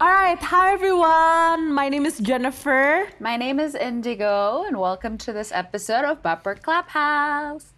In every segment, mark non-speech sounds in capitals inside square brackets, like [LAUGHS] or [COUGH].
Alright, hi everyone. My name is Jennifer. My name is Indigo, and welcome to this episode of Baper Clubhouse.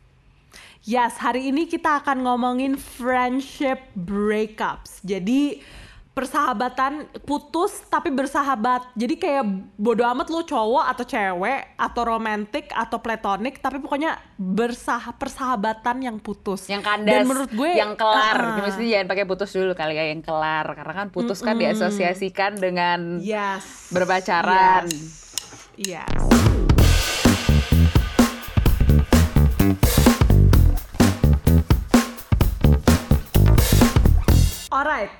Yes, hari ini kita akan ngomongin friendship breakups. Jadi persahabatan putus tapi bersahabat. Jadi kayak bodo amat lo cowok atau cewek atau romantic atau platonik tapi pokoknya bersah persahabatan yang putus. Yang kandas, Dan menurut gue yang kelar. uh-uh. Mesti jangan pakai putus dulu kali ya, yang kelar. Karena kan putus kan diasosiasikan dengan Yes. berpacaran. Yes. Yes. Alright,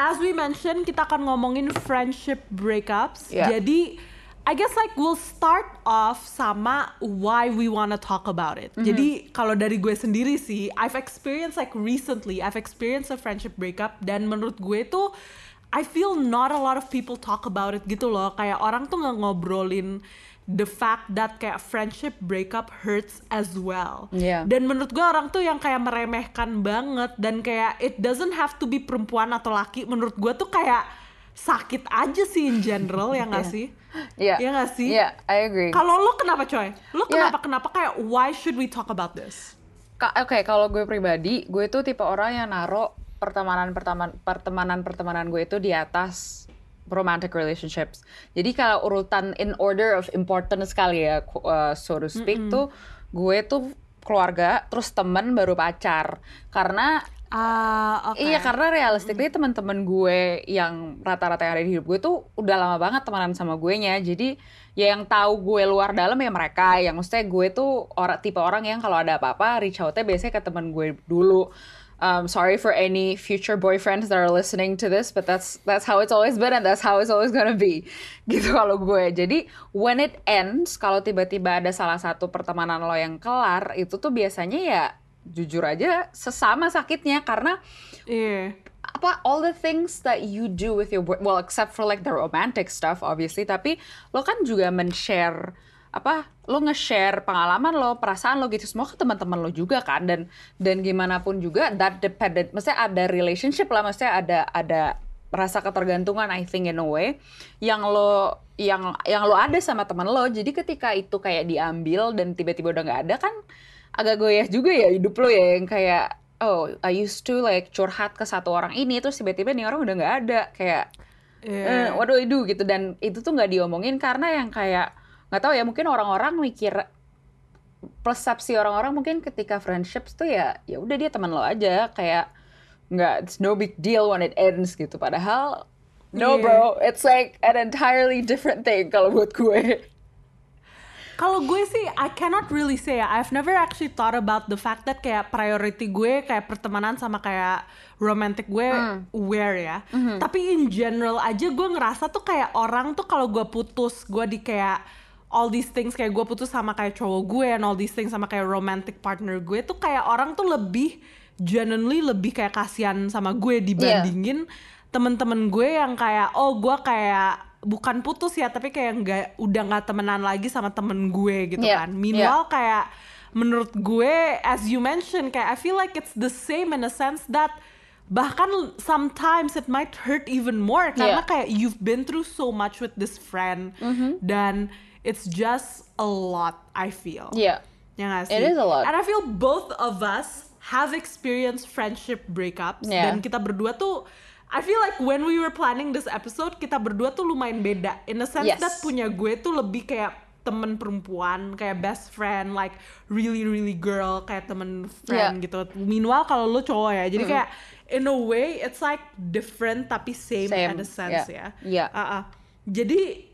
as we mentioned kita akan ngomongin friendship breakups. Yeah. Jadi I guess like we'll start off sama why we wanna talk about it. Jadi kalau dari gue sendiri sih, I've experienced like recently, I've experienced a friendship breakup dan menurut gue tuh I feel not a lot of people talk about it gitu loh. Kayak orang tuh nggak ngobrolin the fact that kayak friendship breakup hurts as well. Iya. Dan menurut gue orang tuh yang kayak meremehkan banget dan kayak it doesn't have to be perempuan atau laki. Menurut gue tuh kayak sakit aja sih in general ya nggak sih? Iya. Iya nggak sih? Iya, I agree. Kalau lo kenapa coy? Lo kenapa kenapa kayak why should we talk about this? Ka- Oke, kalau gue pribadi, gue tuh tipe orang yang naruh pertemanan pertemanan pertemanan pertemanan gue itu di atas romantic relationships. Jadi kalau urutan in order of importance kali ya, uh, so to speak tuh, gue tuh keluarga, terus temen baru pacar. Karena Ah, oke. Iya karena realistically teman-teman gue yang rata-rata yang ada di hidup gue tuh udah lama banget temenan sama gue nya jadi ya yang tahu gue luar dalam ya mereka yang maksudnya gue tuh orang tipe orang yang kalau ada apa-apa reach outnya biasanya ke temen gue dulu um, sorry for any future boyfriends that are listening to this but that's that's how it's always been and that's how it's always gonna be. [LAUGHS] Gitu kalau gue. Jadi when it ends kalau tiba-tiba ada salah satu pertemanan lo yang kelar itu tuh biasanya ya jujur aja sesama sakitnya. Karena Iya. apa all the things that you do with your boy- well except for like the romantic stuff obviously. Tapi lo kan juga men-share apa lo nge-share pengalaman lo perasaan lo gitu semua ke teman-teman lo juga kan dan dan gimana pun juga that dependent maksudnya ada relationship lah maksudnya ada ada rasa ketergantungan I think in a way yang lo yang yang lo ada sama teman lo. Jadi ketika itu kayak diambil dan tiba-tiba udah nggak ada kan agak goyah juga ya hidup lo ya yang kayak oh I used to like curhat ke satu orang ini terus tiba-tiba nih orang udah nggak ada kayak Iya. eh, what do I do? Gitu. Dan itu tuh nggak diomongin karena yang kayak nggak tahu ya mungkin orang-orang mikir persepsi orang-orang mungkin ketika friendships tuh ya ya udah dia teman lo aja kayak nggak it's no big deal when it ends gitu padahal no Iya. bro it's like an entirely different thing kalau buat gue Kalau gue sih, I cannot really say. ya. I've never actually thought about the fact that kayak priority gue kayak pertemanan sama kayak romantic gue where ya. Tapi in general aja gue ngerasa tuh kayak orang tuh kalau gue putus, gue di kayak all these things kayak gue putus sama kayak cowok gue and all these things sama kayak romantic partner gue tuh kayak orang tuh lebih genuinely lebih kayak kasihan sama gue dibandingin temen-temen gue yang kayak oh gue kayak bukan putus ya tapi kayak nggak udah nggak temenan lagi sama temen gue gitu Iya, kan meanwhile kayak menurut gue as you mentioned kayak I feel like it's the same in a sense that bahkan sometimes it might hurt even more karena Iya. kayak you've been through so much with this friend Mm-hmm. dan it's just a lot I feel Iya ya sih? It is a lot. And I feel both of us have experienced friendship breakups Yeah. dan kita berdua tuh I feel like when we were planning this episode kita berdua tuh lumayan beda in a sense Yes. that punya gue tuh lebih kayak temen perempuan kayak best friend like really really girl kayak temen friend Yeah. gitu meanwhile kalau lu cowok ya jadi kayak in a way it's like different tapi same, Same, at a sense yeah. ya Yeah. Uh-uh. jadi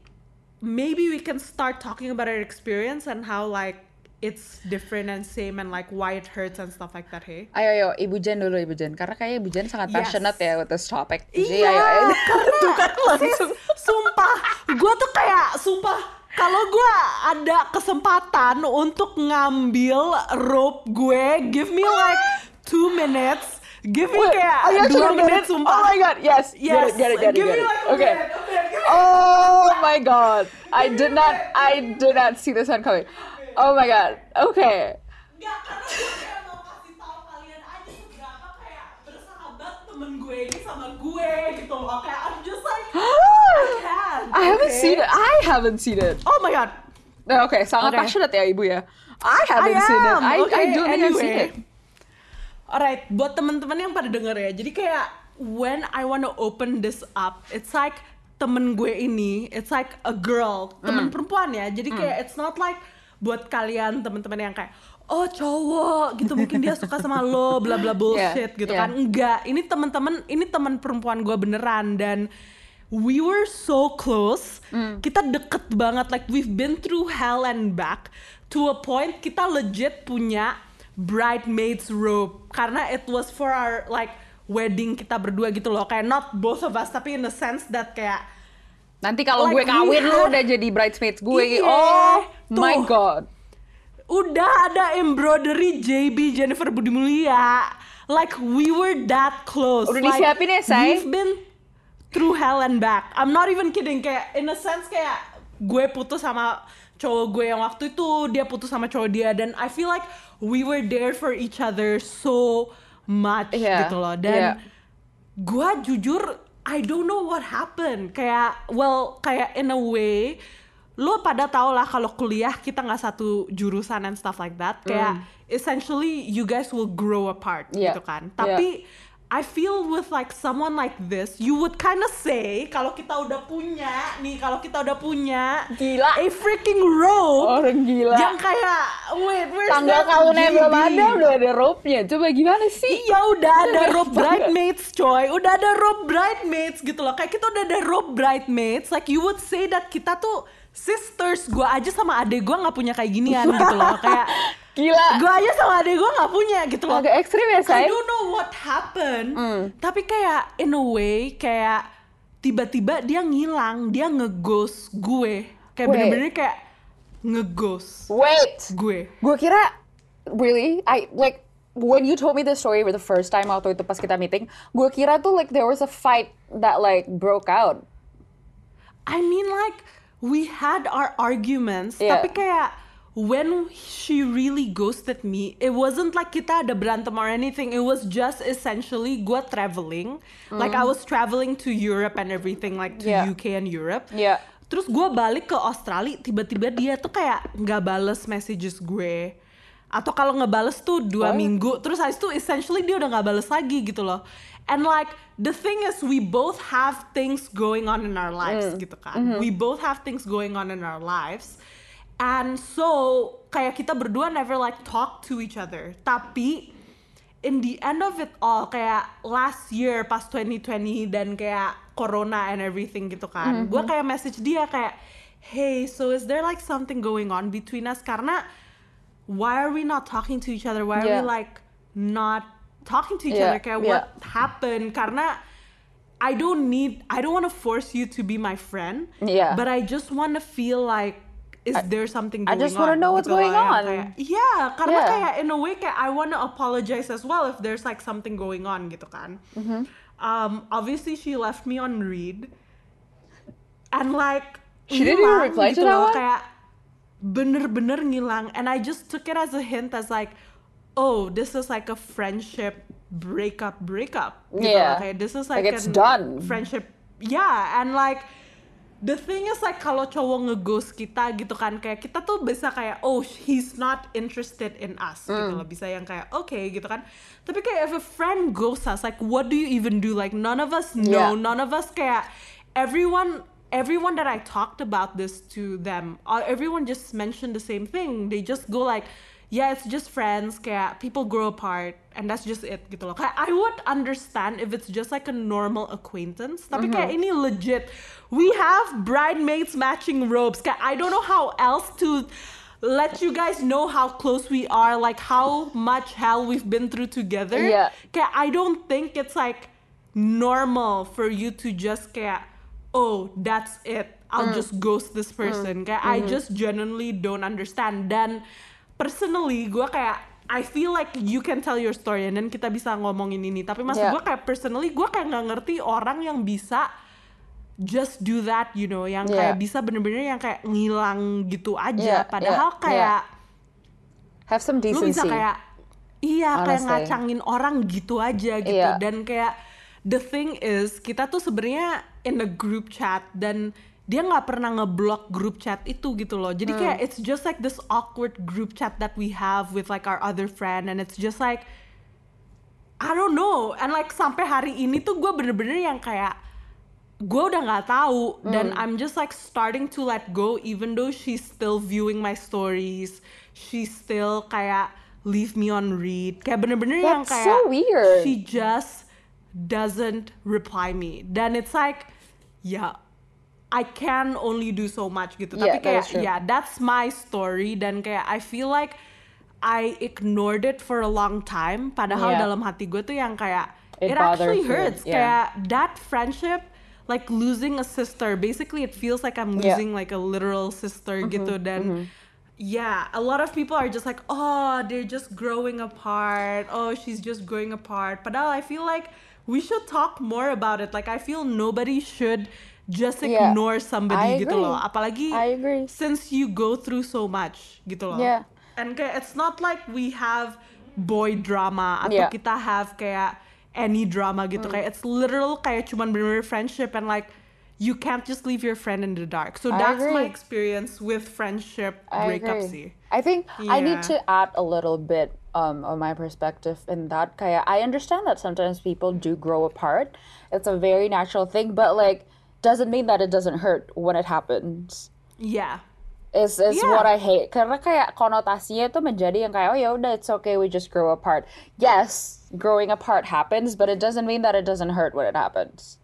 maybe we can start talking about our experience and how like it's different and same and like why it hurts and stuff like that hey Ayo ayo Ibu Jen dulu Ibu Jen karena kayaknya Ibu Jen sangat Yes. passionate ya with this topic. Jadi iya ayo, ayo. karena [LAUGHS] kan langsung. sumpah gue tuh kayak sumpah kalau gue ada kesempatan untuk ngambil rope gue give me like two minutes give me Wait, kayak you actually dua menit it? sumpah Oh my god, yes. yes Get it, get it, get it, give me like Okay. minute, Oh my god. I did not I did not see this one coming. Oh my god. Okay. Enggak, karena gue kayak mau kasih tahu kalian aja seberapa kayak bersahabat temen gue ini sama gue gitu loh. Kayak I'm just like, [GASPS] I haven't Okay. seen it. I haven't seen it. Oh my god. Nah, Oke, sangat Oke. passionate ya ibu ya. I haven't I seen it. I, I Okay, don't I've seen anyway. it. Alright, buat teman-teman yang pada denger ya. Jadi kayak when I wanna open this up, it's like temen gue ini, it's like a girl, temen perempuan ya. Jadi kayak it's not like buat kalian teman-teman yang kayak oh cowok gitu. Mungkin dia suka sama lo bla bla [LAUGHS] bullshit Yeah, gitu yeah. kan. Enggak ini teman-teman ini teman perempuan gue beneran. Dan we were so close. Kita deket banget. Like we've been through hell and back to a point kita legit punya bridesmaids robe. Karena it was for our like wedding kita berdua gitu loh kayak not both of us tapi in the sense that kayak Nanti kalau Like gue kawin had- udah jadi bridesmaids gue. Iya, oh my tuh. god. udah ada embroidery JB Jennifer Budi Mulia like we were that close Udah like, disiapin ya, Say? we've been through hell and back I'm not even kidding kayak in a sense kayak gue putus sama cowok gue yang waktu itu dia putus sama cowok dia dan I feel like we were there for each other so much Iya, gitu loh dan iya. gue jujur I don't know what happened kayak well kayak in a way lo pada tau lah kalau kuliah kita nggak satu jurusan and stuff like that kayak essentially you guys will grow apart Mm. Iya, gitu kan iya. tapi I feel with like someone like this you would kind of say kalau kita udah punya nih kalau kita udah punya Gila. a freaking robe Orang gila. yang kayak wait where's Tanggal kawinnya belum ada udah ada rope-nya. Coba gimana sih? Iya udah ada robe Banget. bridesmaids coy Udah ada robe bridesmaids gitu loh Kayak kita udah ada robe bridesmaids Like you would say that kita tuh sisters Gue aja sama adek gue gak punya kayak ginian gitu loh Kayak [LAUGHS] Gila. gue aja sama adek gue gak punya gitu loh Agak ekstrim ya, I say. don't know what happened Tapi kayak in a way Kayak tiba-tiba dia ngilang Dia ngeghost gue Kayak Wait. bener-bener kayak ngeghost Wait. gue Gue kira really I like when you told me the story for the first time waktu itu pas kita meeting, gue kira tuh like there was a fight that like broke out. I mean like we had our arguments Yeah. tapi kayak when she really ghosted me it wasn't like kita ada berantem or anything it was just essentially gue traveling like I was traveling to Europe and everything like to Mm. Yeah. UK and Europe Yeah. terus gue balik ke Australia tiba-tiba dia tuh kayak nggak bales messages gue atau kalau ngebales tuh dua What? minggu terus habis itu essentially dia udah nggak bales lagi gitu loh and like the thing is we both have things going on in our lives Mm. gitu kan Mm-hmm. we both have things going on in our lives and so kayak kita berdua never like talk to each other tapi in the end of it all kayak last year pas 2020 dan kayak corona and everything gitu kan Mm-hmm. gue kayak message dia kayak hey so is there like something going on between us karena why are we not talking to each other why are Yeah. we like not talking to each Yeah, other kayak yeah. what happened karena I don't need I don't want to force you to be my friend Yeah. but I just want to feel like is there something I just wanna know what's going on. kayak- Iya, karena Yeah. kayak in a way kayak I wanna apologize as well if there's like something going on gitu kan. Mm-hmm. Um, obviously she left me on read, and like She didn't even reply to gitu that loh, one? Kayak bener-bener ngilang, and I just took it as a hint as like, oh, this is like a friendship breakup breakup. Gitu Yeah. loh. Kayak this is Like, like, it's done. friendship. Yeah, and like the thing is like kalau cowok ngeghost kita gitu kan kayak kita tuh bisa kayak oh he's not interested in us gitu Mm. loh. Bisa yang kayak oke gitu kan. Tapi kayak if a friend ghosts us like what do you even do? Like none of us know. Yeah. none of us kayak everyone everyone that I talked about this to them uh, everyone just mentioned the same thing. They just go like yeah it's just friends kayak people grow apart and that's just it gitu loh. Kayak I would understand if it's just like a normal acquaintance tapi kayak mm-hmm. ini legit. We have bridesmaids matching robes kayak I don't know how else to let you guys know how close we are like how much hell we've been through together. Yeah. kayak I don't think it's like normal for you to just kayak oh that's it. I'll mm. just ghost this person. Mm. Kayak I mm-hmm. just genuinely don't understand. Dan personally gue kayak I feel like you can tell your story and then kita bisa ngomongin ini tapi maksud Yeah. gue kayak personally gue kayak nggak ngerti orang yang bisa just do that you know yang Yeah. kayak bisa bener-bener yang kayak ngilang gitu Yeah, aja padahal yeah, kayak Have some lu decency. bisa kayak iya kayak Honestly. ngacangin orang gitu aja gitu Iya. dan kayak the thing is kita tuh sebenarnya in a group chat dan dia nggak pernah ngeblok grup chat itu gitu loh. Jadi kayak it's just like this awkward group chat that we have with like our other friend and it's just like I don't know. And like sampai hari ini tuh gue bener-bener yang kayak gue udah nggak tahu. Dan I'm just like starting to let go even though she's still viewing my stories. She still kayak leave me on read. Kayak bener-bener yang kayak so weird. she just doesn't reply me. Dan it's like ya I can only do so much gitu. Yeah, tapi kayak ya that's my story. Dan kayak I feel like I ignored it for a long time. Padahal Yeah. dalam hati gue tuh yang kayak It it, actually hurts. Yeah. kayak that friendship like losing a sister basically it feels like I'm Yeah. Losing like a literal sister gitu. Dan yeah a lot of people are just like oh they're just growing apart. Oh she's just growing apart. Padahal I feel like we should talk more about it. Like I feel nobody should just Yeah. ignore somebody I gitu agree. loh apalagi I agree. since you go through so much gitu loh Yeah. and kayak it's not like we have boy drama atau Yeah. kita have kayak any drama gitu kayak it's literal kayak cuman bener-bener friendship and like you can't just leave your friend in the dark so I that's my experience with friendship I breakup agree. I think I need to add a little bit um, of my perspective in that. Kaya, I understand that sometimes people do grow apart. It's a very natural thing, but like doesn't mean that it doesn't hurt when it happens. yeah Is is Yeah. what I hate. Karena kayak konotasinya itu menjadi yang kayak oh ya udah it's okay we just grow apart. Yes, growing apart happens, but it doesn't mean that it doesn't hurt when it happens.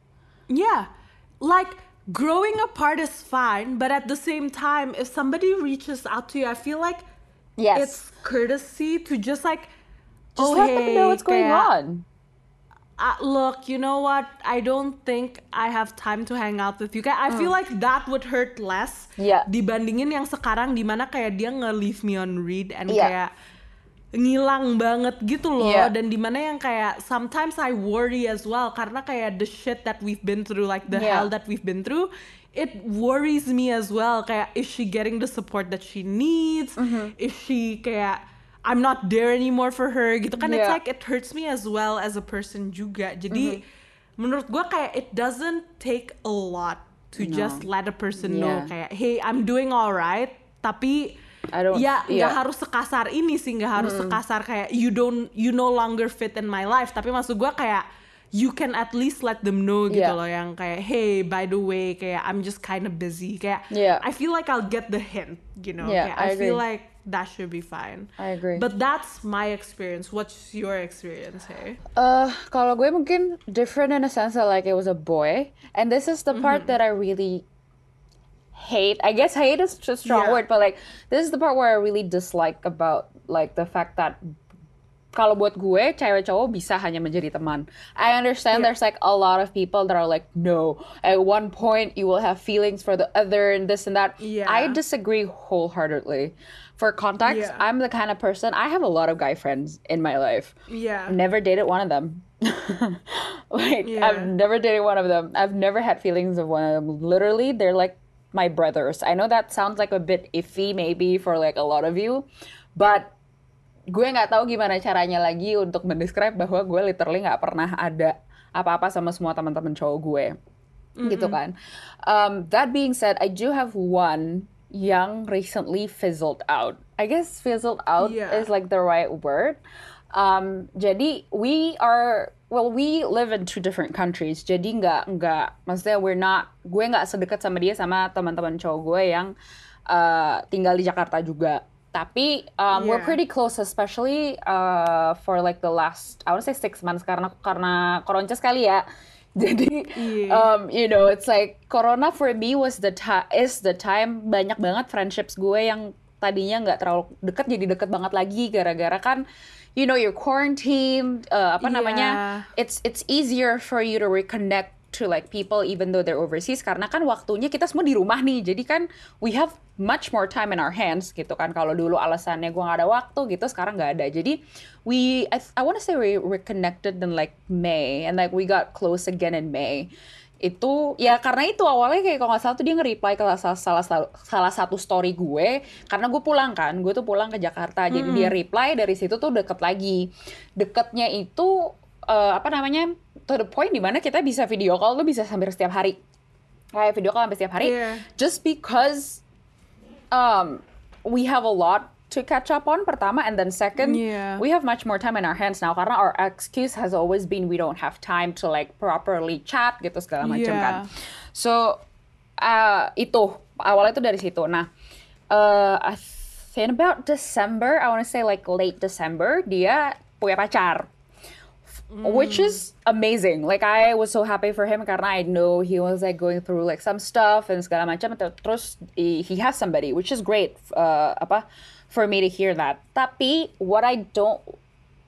yeah like growing apart is fine but at the same time if somebody reaches out to you I feel like Yes. it's courtesy to just like just oh, let them know what's going kayak, on. Uh, look, you know what? I don't think I have time to hang out with you. Kayak I feel like that would hurt less Hmm. Yeah. dibandingin yang sekarang di mana kayak dia nge-leave me on read and Yeah. kayak ngilang banget gitu loh Yeah. dan di mana yang kayak sometimes I worry as well karena kayak the shit that we've been through like the Yeah. hell that we've been through it worries me as well kayak is she getting the support that she needs Mm-hmm. is she kayak I'm not there anymore for her gitu kan it's Yeah. like it hurts me as well as a person juga jadi Mm-hmm. menurut gua kayak it doesn't take a lot to just let a person know Yeah. kayak hey I'm doing alright tapi I don't- ya nggak yeah. harus sekasar ini sih nggak harus sekasar kayak you don't you no longer fit in my life tapi maksud gua kayak you can at least let them know gitu Yeah. loh yang kayak hey by the way kayak I'm just kind of busy kayak Yeah. I feel like I'll get the hint you know Yeah, kayak I I, feel like that should be fine I agree. but that's my experience what's your experience hey Uh, kalau gue mungkin different in a sense that like it was a boy, and this is the part that I really hate. I guess hate is a strong Yeah. word, but like this is the part where I really dislike about like the fact that kalau buat gue cewek cowok bisa hanya menjadi teman. I understand Yeah. there's like a lot of people that are like no, at one point you will have feelings for the other and this and that. Yeah. I disagree wholeheartedly. For context, Yeah. I'm the kind of person I have a lot of guy friends in my life yeah never dated one of them. [LAUGHS] like Yeah. I've never dated one of them. I've never had feelings of one of them. Literally, they're like my brothers. I know that sounds like a bit iffy maybe for like a lot of you, but gue nggak tahu gimana caranya lagi untuk mendescribe bahwa gue literally nggak pernah ada apa-apa sama semua teman-teman cowok gue gitu kan. Um, that being said, I do have one yang recently fizzled out. I guess fizzled out Yeah. is like the right word. Um, jadi we are well, we live in two different countries. Jadi nggak nggak maksudnya we're not gue nggak sedekat sama dia sama teman-teman cowok gue yang uh, tinggal di Jakarta juga. Tapi um, we're Yeah. pretty close, especially uh, for like the last I would say six months karena karena koronces kali ya. [LAUGHS] Jadi, Iya. um, you know, it's like Corona for me was the time is the time banyak banget friendships gue yang tadinya nggak terlalu deket jadi deket banget lagi gara-gara kan, you know, you're quarantined, uh, apa namanya, Yeah. it's it's easier for you to reconnect to like people even though they're overseas karena kan waktunya kita semua di rumah nih jadi kan we have much more time in our hands gitu kan. Kalau dulu alasannya gue nggak ada waktu gitu sekarang nggak ada. Jadi we I, I want to say we reconnected in like May and like we got close again in May. Itu ya karena itu awalnya kayak kalau nggak salah tuh dia nge-reply ke salah, salah salah satu story gue. Karena gue pulang kan gue tuh pulang ke Jakarta. Jadi dia reply dari situ tuh deket lagi. Deketnya itu eh, apa namanya to the point di mana kita bisa video call tuh bisa hampir setiap hari. Kayak video call sampai setiap hari. Yeah. just because um we have a lot to catch up on pertama and then second Yeah. we have much more time in our hands now karena our excuse has always been we don't have time to like properly chat gitu segala macam Yeah. kan so uh, itu awalnya itu dari situ nah uh, I think about December I want to say like late December dia punya pacar which is amazing. Like I was so happy for him karena I know he was like going through like some stuff and segala macam. Ter- Terus he he has somebody, which is great. Uh, apa for me to hear that. Tapi what I don't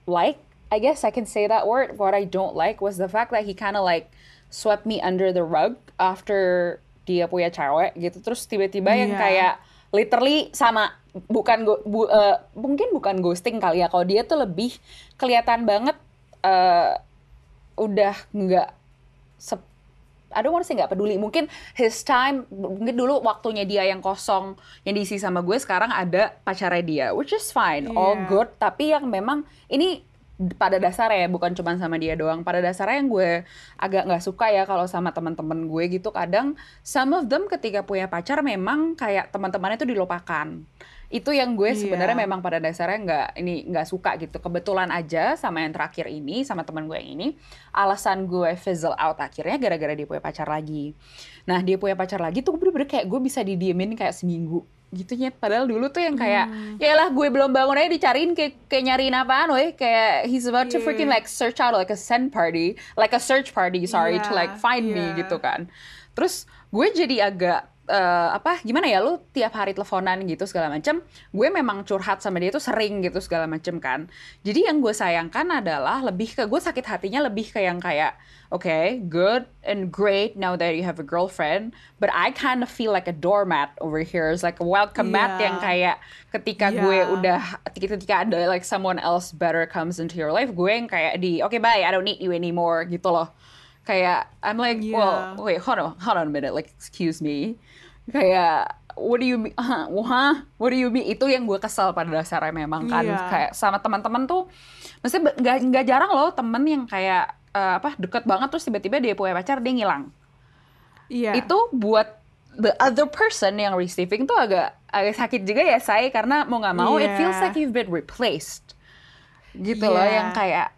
like, I guess I can say that word. What I don't like was the fact that he kind of like swept me under the rug after dia punya cewek gitu. Terus tiba-tiba yang Iya. kayak literally sama bukan bu, uh, mungkin bukan ghosting kali ya. Kalau dia tuh lebih kelihatan banget uh, udah nggak I don't to say nggak peduli. Mungkin his time, mungkin dulu waktunya dia yang kosong, yang diisi sama gue, sekarang ada pacarnya dia, which is fine, all Iya. good. Tapi yang memang ini pada dasarnya ya, bukan cuma sama dia doang. Pada dasarnya yang gue agak nggak suka ya kalau sama teman-teman gue gitu. Kadang some of them ketika punya pacar memang kayak teman-temannya itu dilupakan. Itu yang gue sebenarnya Iya. memang pada dasarnya nggak ini nggak suka gitu. Kebetulan aja sama yang terakhir ini, sama teman gue yang ini, alasan gue fizzle out akhirnya gara-gara dia punya pacar lagi. Nah dia punya pacar lagi tuh bener-bener kayak gue bisa didiemin kayak seminggu gitu nyet padahal dulu tuh yang kayak ya lah gue belum bangun aja dicariin kayak kayak nyariin apaan weh kayak he's about to Yeah. freaking like search out like a send party like a search party sorry to Yeah, like find me yeah. gitu kan terus gue jadi agak eh, apa gimana ya lu tiap hari teleponan gitu segala macam gue memang curhat sama dia tuh sering gitu segala macam kan jadi yang gue sayangkan adalah lebih ke gue sakit hatinya lebih ke yang kayak okay good and great now that you have a girlfriend but I kind of feel like a doormat over here it's like a welcome mat Yeah. yang kayak ketika gue Yeah. udah ketika ada like someone else better comes into your life gue yang kayak di okay bye I don't need you anymore gitu loh kayak I'm like well Yeah. wait hold on hold on a minute like excuse me kayak what do you mean [LAUGHS] huh? Huh? what do you mean itu yang gue kesel pada dasarnya memang kan Iya. kayak sama teman-teman tuh maksudnya be- nggak nggak jarang loh temen yang kayak eh, apa deket banget terus tiba-tiba dia punya pacar dia ngilang Iya. itu buat the other person yang receiving tuh agak agak sakit juga ya saya karena mau nggak mau it Iya. feels like you've been replaced gitu loh Iya. yang kayak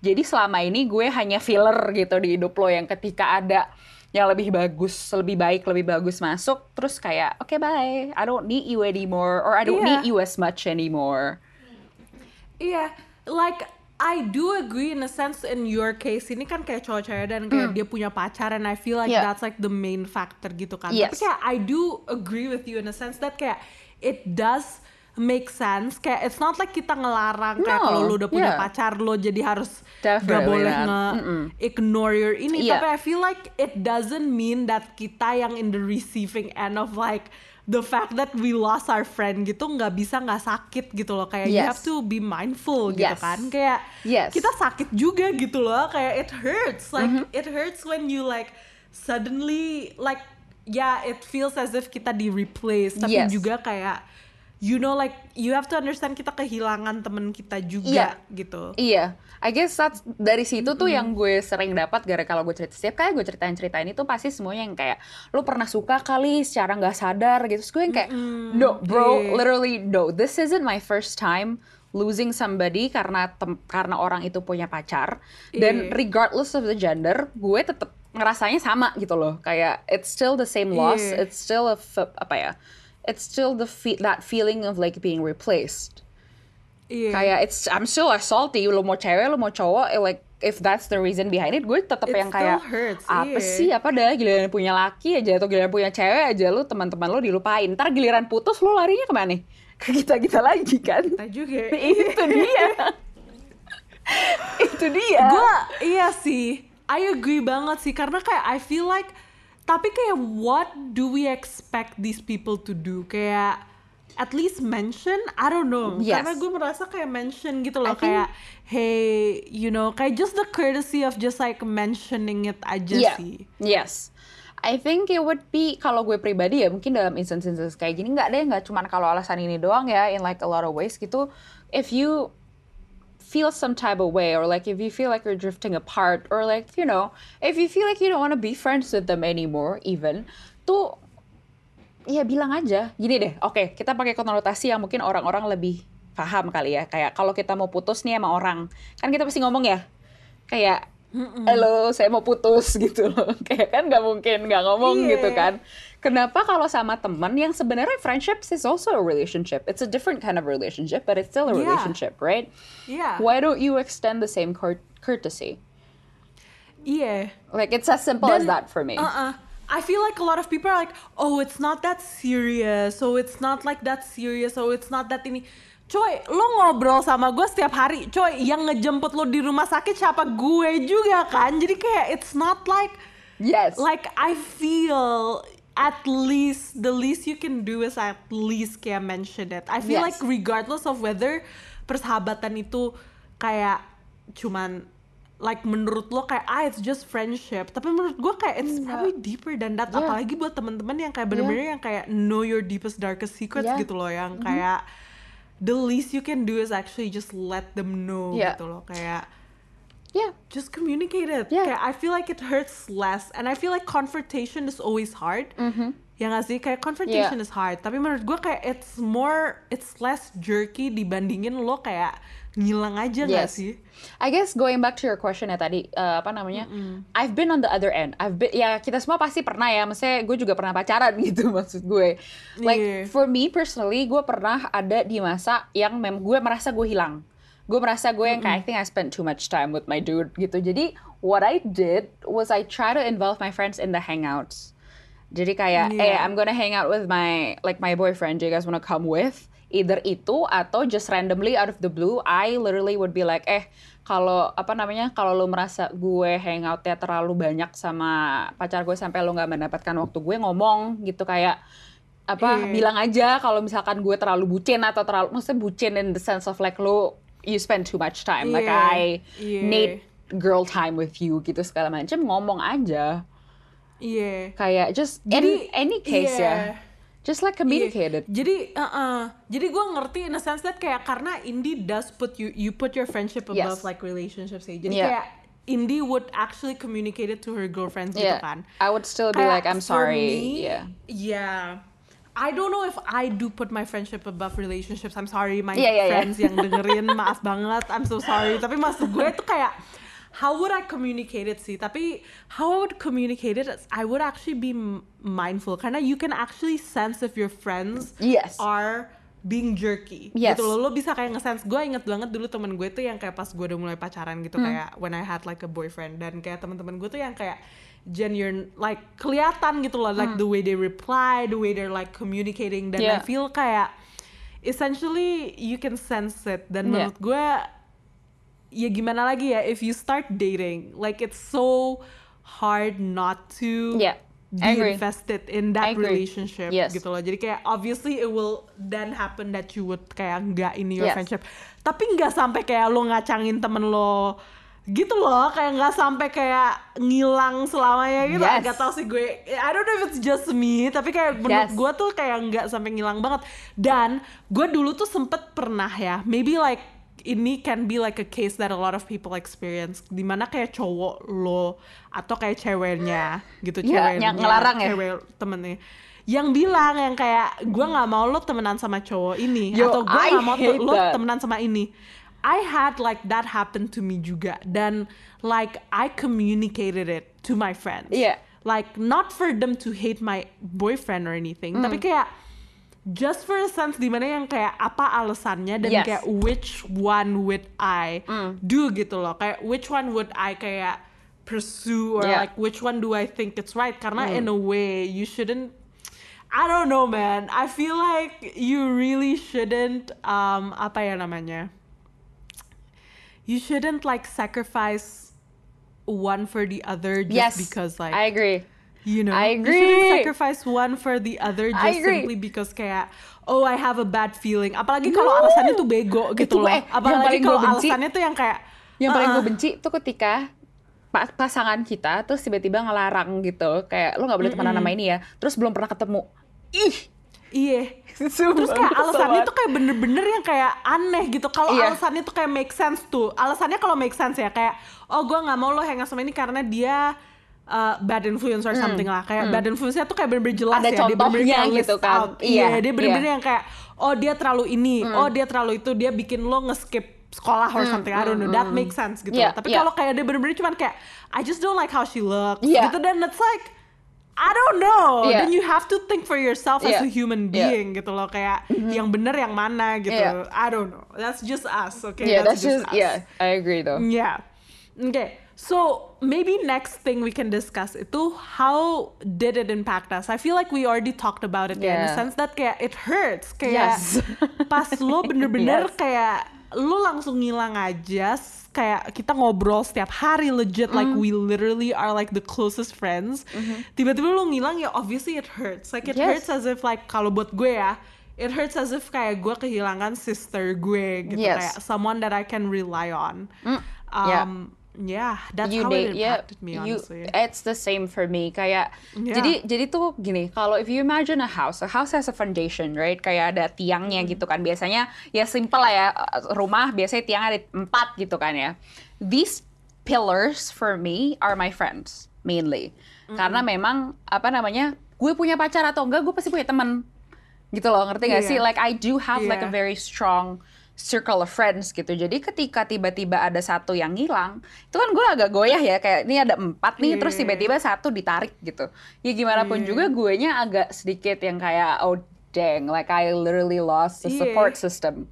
jadi selama ini gue hanya filler gitu di hidup lo yang ketika ada yang lebih bagus, lebih baik, lebih bagus masuk, terus kayak oke bye, I don't need you anymore, or I don't Iya. need you as much anymore. Iya, like I do agree in a sense in your case ini kan kayak cowok cewek dan kayak dia punya pacar and I feel like. Yeah. that's like the main factor gitu kan. Yes. Tapi kayak I do agree with you in a sense that kayak it does make sense kayak it's not like kita ngelarang kayak No, kalau lu udah punya yeah. pacar lo jadi harus Definitely gak boleh not. nge ignore your ini Yeah. tapi I feel like it doesn't mean that kita yang in the receiving end of like the fact that we lost our friend gitu nggak bisa nggak sakit gitu loh kayak you Yes. have to be mindful gitu Yes. kan kayak Yes. kita sakit juga gitu loh kayak it hurts like Mm-hmm. it hurts when you like suddenly like yeah it feels as if kita di replace tapi Yes. juga kayak you know like you have to understand kita kehilangan temen kita juga Iya. gitu Iya, I guess that's, dari situ tuh yang gue sering dapat gara kalau gue cerita setiap kali gue ceritain ceritain itu pasti semuanya yang kayak lu pernah suka kali secara nggak sadar gitu. Terus gue yang kayak no bro, Iya. literally no, this isn't my first time losing somebody karena tem- karena orang itu punya pacar dan Iya. regardless of the gender, gue tetap ngerasanya sama gitu loh. Kayak it's still the same loss, Iya. it's still a apa ya? It's still the fe- that feeling of like being replaced. Iya. kayak it's I'm still as salty lu mau cewek lu mau cowok eh, like if that's the reason behind it gue tetap It yang kayak hurts, apa iya. sih apa dah giliran punya laki aja atau giliran punya cewek aja lu teman-teman lu dilupain. Ntar giliran putus lu larinya ke mana? [LAUGHS] Ke kita kita lagi kan? Kita juga. [LAUGHS] Itu dia. [LAUGHS] Itu dia. Gue iya sih. I agree banget sih karena kayak I feel like tapi kayak what do we expect these people to do kayak at least mention I don't know Yes. karena gue merasa kayak mention gitu loh I think- kayak hey you know kayak just the courtesy of just like mentioning it aja Yeah. sih Yes. I think it would be kalau gue pribadi ya mungkin dalam instances kayak gini nggak deh nggak cuman kalau alasan ini doang ya in like a lot of ways gitu if you feel some type of way or like if you feel like you're drifting apart or like you know if you feel like you don't want to be friends with them anymore even tuh ya bilang aja gini deh oke kita pakai konotasi yang mungkin orang-orang lebih paham kali ya kayak kalau kita mau putus nih sama orang. Kan kita pasti ngomong ya kayak halo saya mau putus [LAUGHS] gitu loh. Kayak kan nggak mungkin nggak ngomong Iya. gitu kan kenapa kalau sama teman yang sebenarnya friendship is also a relationship it's a different kind of relationship but it's still a Yeah. relationship right Iya. why don't you extend the same cour- courtesy Iya. like it's as simple as Dan- that for me Uh-uh. I feel like a lot of people are like, oh, it's not that serious, so it's not like that serious, so it's not that ini. Coy, lo ngobrol sama gue setiap hari, coy, yang ngejemput lo di rumah sakit siapa gue juga kan, jadi kayak it's not like, yes like I feel at least the least you can do is at least kayak mention it. I feel Yes. like regardless of whether persahabatan itu kayak cuman like menurut lo kayak ah it's just friendship tapi menurut gue kayak it's probably deeper than that Yeah. apalagi buat teman-teman yang kayak bener-bener yang kayak know your deepest darkest secrets Yeah. gitu loh yang kayak the least you can do is actually just let them know Yeah. gitu loh kayak yeah just communicate it. Yeah. Kayak I feel like it hurts less, and I feel like confrontation is always hard. Ya nggak sih? Kayak confrontation Yeah. is hard. Tapi menurut gue kayak it's more, it's less jerky dibandingin lo kayak ngilang aja nggak Yes. sih? I guess going back to your question ya tadi eh, apa namanya? I've been on the other end. I've been ya kita semua pasti pernah ya. Maksudnya gue juga pernah pacaran [LAUGHS] gitu maksud gue. Like Iya. for me personally, gue pernah ada di masa yang mem gue merasa gue hilang. Gue merasa gue yang kayak I think I spent too much time with my dude gitu. Jadi what I did was I try to involve my friends in the hangouts. Jadi kayak, eh Yeah. I'm gonna hang out with my like my boyfriend. Do you guys wanna come with? Either itu atau just randomly out of the blue, I literally would be like, eh kalau apa namanya kalau lo merasa gue hangoutnya terlalu banyak sama pacar gue sampai lo nggak mendapatkan waktu gue ngomong gitu kayak apa Iya. bilang aja kalau misalkan gue terlalu bucin atau terlalu maksudnya bucin in the sense of like lo you spend too much time like Iya. I Iya. need girl time with you gitu segala macam ngomong aja Iya. kayak just Jadi, in any case iya. ya just like communicate Iya. it Jadi, uh-uh. jadi gue ngerti in a sense that kayak karena Indie does put you, you put your friendship above Yes. like relationships sih. Jadi Yeah. kayak Indie would actually communicate it to her girlfriends gitu yeah kan. I would still be Kayak like I'm sorry me, yeah Yeah. I don't know if I do put my friendship above relationships. I'm sorry, my Yeah, yeah, yeah. friends yang dengerin, [LAUGHS] maaf banget. I'm so sorry. Tapi maksud gue tuh kayak, how would I communicate it sih? Tapi how I would communicate it, is I would actually be mindful. Karena you can actually sense if your friends Yes. are being jerky. Yes. Gitu loh, lo bisa kayak nge-sense. Gue inget banget dulu temen gue tuh yang kayak pas gue udah mulai pacaran gitu. Hmm. Kayak when I had like a boyfriend. Dan kayak temen-temen gue tuh yang kayak genuine, like kelihatan gitu loh. Like the way they reply, the way they're like communicating. Dan I Hmm. Yeah. feel kayak essentially you can sense it. Dan Yeah. menurut gue ya gimana lagi ya if you start dating like it's so hard not to Yeah, be I invested in I that relationship Yes. gitu loh jadi kayak obviously it will then happen that you would kayak nggak in your Yes. friendship tapi nggak sampai kayak lo ngacangin temen lo gitu loh kayak nggak sampai kayak ngilang selamanya gitu Yes. Gak tau sih gue I don't know if it's just me tapi kayak menurut Yes. gue tuh kayak nggak sampai ngilang banget dan gue dulu tuh sempet pernah ya maybe like ini can be like a case that a lot of people experience di mana kayak cowok lo atau kayak ceweknya gitu Iya, ceweknya yang ngelarang ya? cewek temennya yang bilang yang kayak gue nggak mau lo temenan sama cowok ini Yo, atau gue nggak mau tuh hate lo that. temenan sama ini I had like that happen to me juga dan like I communicated it to my friends Yeah. like not for them to hate my boyfriend or anything Mm. tapi kayak just for a sense dimana yang kayak apa alasannya dan Yes. kayak which one would I Mm. do gitu loh kayak which one would I kayak pursue or Yeah. like which one do I think it's right karena in a way you shouldn't I don't know man I feel like you really shouldn't um apa ya namanya you shouldn't like sacrifice one for the other just yes because like I agree you know, I you shouldn't agree. sacrifice one for the other just agree. simply because kayak oh I have a bad feeling. Apalagi kalau alasannya tuh bego gitu Itu, loh. eh, Apalagi kalau alasannya tuh yang kayak yang paling gue "Uh-uh." benci tuh ketika pa- pasangan kita terus tiba-tiba ngelarang gitu kayak lo nggak boleh temenan sama ini ya terus belum pernah ketemu ih Iya. Terus kayak alasannya tuh kayak bener-bener yang kayak aneh gitu. Kalau Iya. alasannya tuh kayak make sense tuh. Alasannya kalau make sense ya kayak oh gue nggak mau lo hang out sama ini karena dia uh, bad influence or something lah. Kayak bad influence-nya tuh kayak bener-bener jelas Hmm. Ada ya. Dia bener-bener gitu kan. out. Iya, Iya, dia bener-bener iya. Hmm. yang kayak oh dia terlalu ini, oh dia terlalu itu, dia bikin lo nge-skip sekolah or something. I don't know. That makes sense gitu. Iya, Tapi iya. kalau kayak dia bener-bener cuman kayak I just don't like how she looks Iya. gitu dan it's like I don't know. Iya. Then you have to think for yourself as Iya. a human being gitu loh kayak yang bener yang mana gitu. Iya. I don't know. That's just us, okay? Yeah, that's just us. yeah. I agree though. Yeah. Okay. So maybe next thing we can discuss itu how did it impact us? I feel like we already talked about it ya, in the Yeah. sense that kayak it hurts kayak Yes. pas lo bener-bener [LAUGHS] Yes. kayak lo langsung ngilang aja kayak kita ngobrol setiap hari legit like Mm-hmm. we literally are like the closest friends tiba-tiba lo ngilang ya obviously it hurts like it Yes. hurts as if like kalau buat gue ya it hurts as if kayak gue kehilangan sister gue gitu Yes. kayak someone that I can rely on yeah. um, yeah that's you how date, it yeah, impacted me you, honestly it's the same for me. Kayak Yeah. jadi jadi tuh gini, kalau if you imagine a house, a house has a foundation, right? Kayak ada tiangnya Mm-hmm. gitu kan. Biasanya ya simple lah ya rumah biasanya tiangnya ada empat gitu kan ya. These pillars for me are my friends mainly. Mm-hmm. Karena memang apa namanya, gue punya pacar atau enggak, gue pasti punya teman gitu loh ngerti gak sih Iya. like I do have like a Iya. very strong circle of friends gitu jadi ketika tiba-tiba ada satu yang hilang itu kan gue agak goyah ya kayak ini ada empat nih terus Iya. tiba-tiba satu ditarik gitu ya gimana pun Iya. juga gue nya agak sedikit yang kayak oh dang like I literally lost the Iya. support system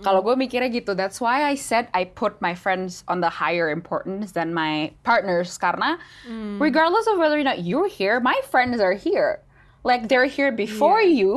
kalau gue mikirnya gitu that's why I said I put my friends on the higher importance than my partners karena Mm. regardless of whether or not you're here my friends are here like they're here before Yeah. you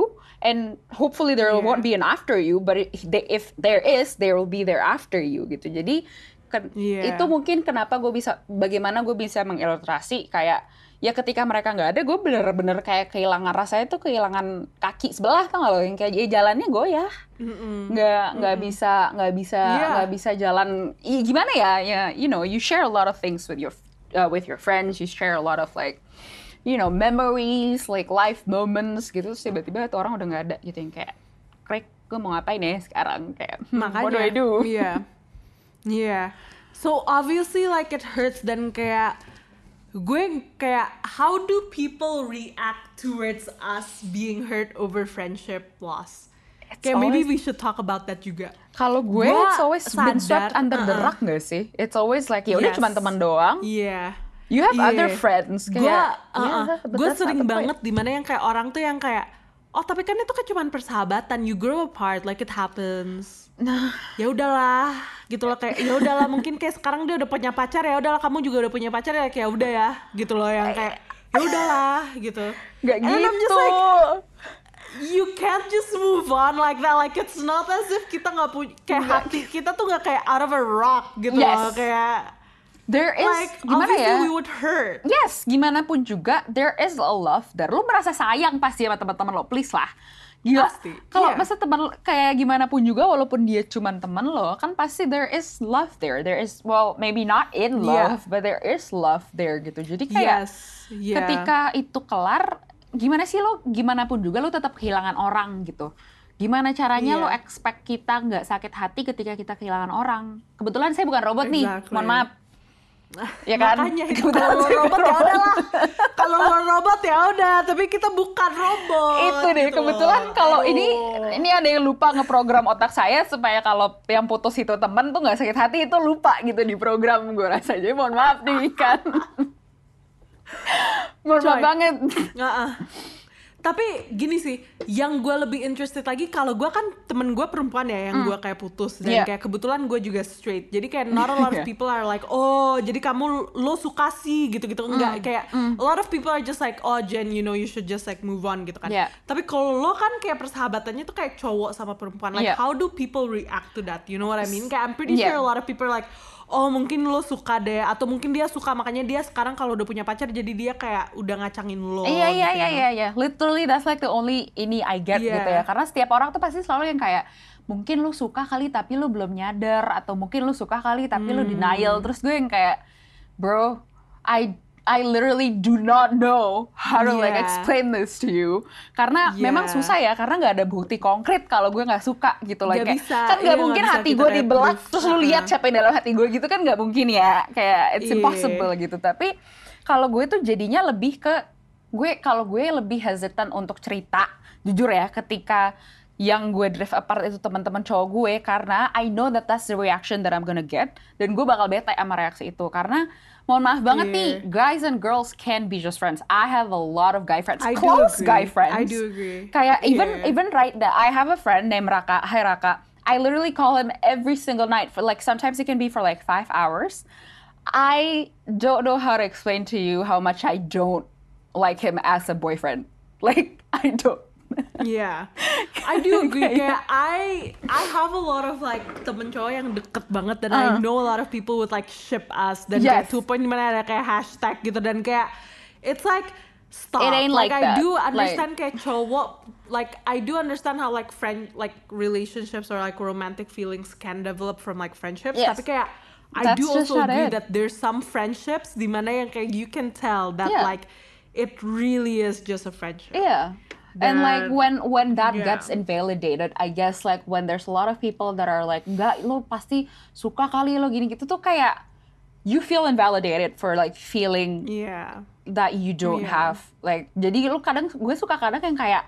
and hopefully there Yeah. won't be an after you but if, there is there will be there after you gitu. Jadi kan, Yeah. itu mungkin kenapa gue bisa bagaimana gue bisa mengilustrasi kayak ya ketika mereka nggak ada gue bener-bener kayak kehilangan rasanya tuh kehilangan kaki sebelah gak lo? Yang kayak ya jalannya goyah. Mm-mm. nggak nggak bisa nggak bisa nggak bisa jalan. I- gimana ya? Ya you know you share a lot of things with your uh, with your friends you share a lot of like you know memories like life moments gitu terus tiba-tiba tuh orang udah nggak ada gitu yang kayak klik gue mau ngapain ya sekarang? Kayak hmm, makanya what do I do? yeah yeah so obviously like it hurts dan kayak gue kayak how do people react towards us being hurt over friendship loss? It's kayak maybe always- we should talk about that juga. Kalau gue Gua it's always been sadar, swept under the uh-uh. rug gak sih? It's always like ya udah Yes. cuma teman doang. Iya. You have Iya. other friends Gue kayak yeah, gue sering point. banget di mana yang kayak orang tuh yang kayak oh tapi kan itu kan cuma persahabatan you grow apart like it happens nah ya udahlah gitu loh kayak ya udahlah mungkin kayak sekarang dia udah punya pacar ya udahlah kamu juga udah punya pacar ya kayak udah ya gitu loh yang kayak ya udahlah gitu Gak And I'm just gitu. like, you can't just move on like that like it's not as if kita nggak punya kayak hati kita tuh nggak kayak out of a rock gitu loh Yes. kayak there is like gimana ya we would hurt Yes, gimana pun juga there is a love there. Lu merasa sayang pasti sama teman-teman lo, please lah. Gila. Pasti, Kalau iya. masa teman kayak gimana pun juga walaupun dia cuman teman lo, kan pasti there is love there. There is well maybe not in Yeah. love, but there is love there gitu. Jadi kayak yes yeah. ketika itu kelar, gimana sih lo gimana pun juga lo tetap kehilangan orang gitu. Gimana caranya Iya. lo expect kita nggak sakit hati ketika kita kehilangan orang? Kebetulan saya bukan robot nih, Exactly. mohon maaf. Ya kan? Makanya itu [LAUGHS] Kebetulan kalau robot bukan ya udahlah. Kalau robot ya udah, tapi kita bukan robot. itu deh gitu kebetulan loh. kalau ini Aduh. ini ada yang lupa ngeprogram otak saya supaya kalau yang putus itu temen tuh nggak sakit hati itu lupa gitu di program gue rasa jadi mohon maaf nih kan [LAUGHS] mohon maaf banget Nggak-ah. Tapi gini sih, yang gue lebih interested lagi kalau gue kan temen gue perempuan ya yang gue kayak putus dan. Iya. kayak kebetulan gue juga straight. Jadi kayak not a [LAUGHS] lot of Iya. people are like, oh jadi kamu lo suka sih gitu-gitu Hmm. enggak kayak a lot of people are just like, oh Jen you know you should just like move on gitu kan. Iya. Tapi kalau lo kan kayak persahabatannya tuh kayak cowok sama perempuan. Like Iya. how do people react to that? You know what I mean? Kayak I'm pretty Iya. sure a lot of people are like oh mungkin lo suka deh atau mungkin dia suka makanya dia sekarang kalau udah punya pacar jadi dia kayak udah ngacangin lo iya iya gitu, iya know? iya iya literally that's like the only ini I get Iya. gitu ya karena setiap orang tuh pasti selalu yang kayak mungkin lu suka kali tapi lu belum nyadar atau mungkin lu suka kali tapi lu Hmm. denial terus gue yang kayak bro I I literally do not know how to like Yeah. explain this to you karena Yeah. memang susah ya karena nggak ada bukti konkret kalau gue nggak suka gitu like kayak, bisa, kan nggak iya, mungkin hati gue proof. terus lu lihat Uh-uh. siapa yang dalam hati gue gitu kan nggak mungkin ya kayak it's Iya. impossible gitu tapi kalau gue tuh jadinya lebih ke gue kalau gue lebih hesitant untuk cerita jujur ya ketika yang gue drift apart itu teman-teman cowok gue karena I know that that's the reaction that I'm gonna get dan gue bakal bete sama reaksi itu karena mohon maaf banget Iya. nih guys and girls can be just friends I have a lot of guy friends I do close agree. guy friends I do agree. kayak even Yeah. even right that I have a friend named Raka Hi Raka I literally call him every single night for like sometimes it can be for like five hours I don't know how to explain to you how much I don't like him as a boyfriend [LAUGHS] like I don't Yeah, [LAUGHS] I do agree. Kayak I I have a lot of like temen cowok yang deket banget dan I know a lot of people would like ship us dan Uh. Yes. kayak a point dimana ada kayak hashtag gitu dan kayak it's like stop. It ain't like, like I that. do Like- understand kayak cowok like I do understand how like friend like relationships or like romantic feelings can develop from like friendships. Yes. Tapi kayak I That's do also agree it. that there's some friendships dimana yang kayak you can tell that Yeah. like it really is just a friendship. Yeah. And like when when that yeah. gets invalidated, I guess like when there's a lot of people that are like, enggak, lo pasti suka kali lo gini gitu tuh kayak you feel invalidated for like feeling Yeah. that you don't Yeah. have like jadi lu kadang gue suka kadang yang kayak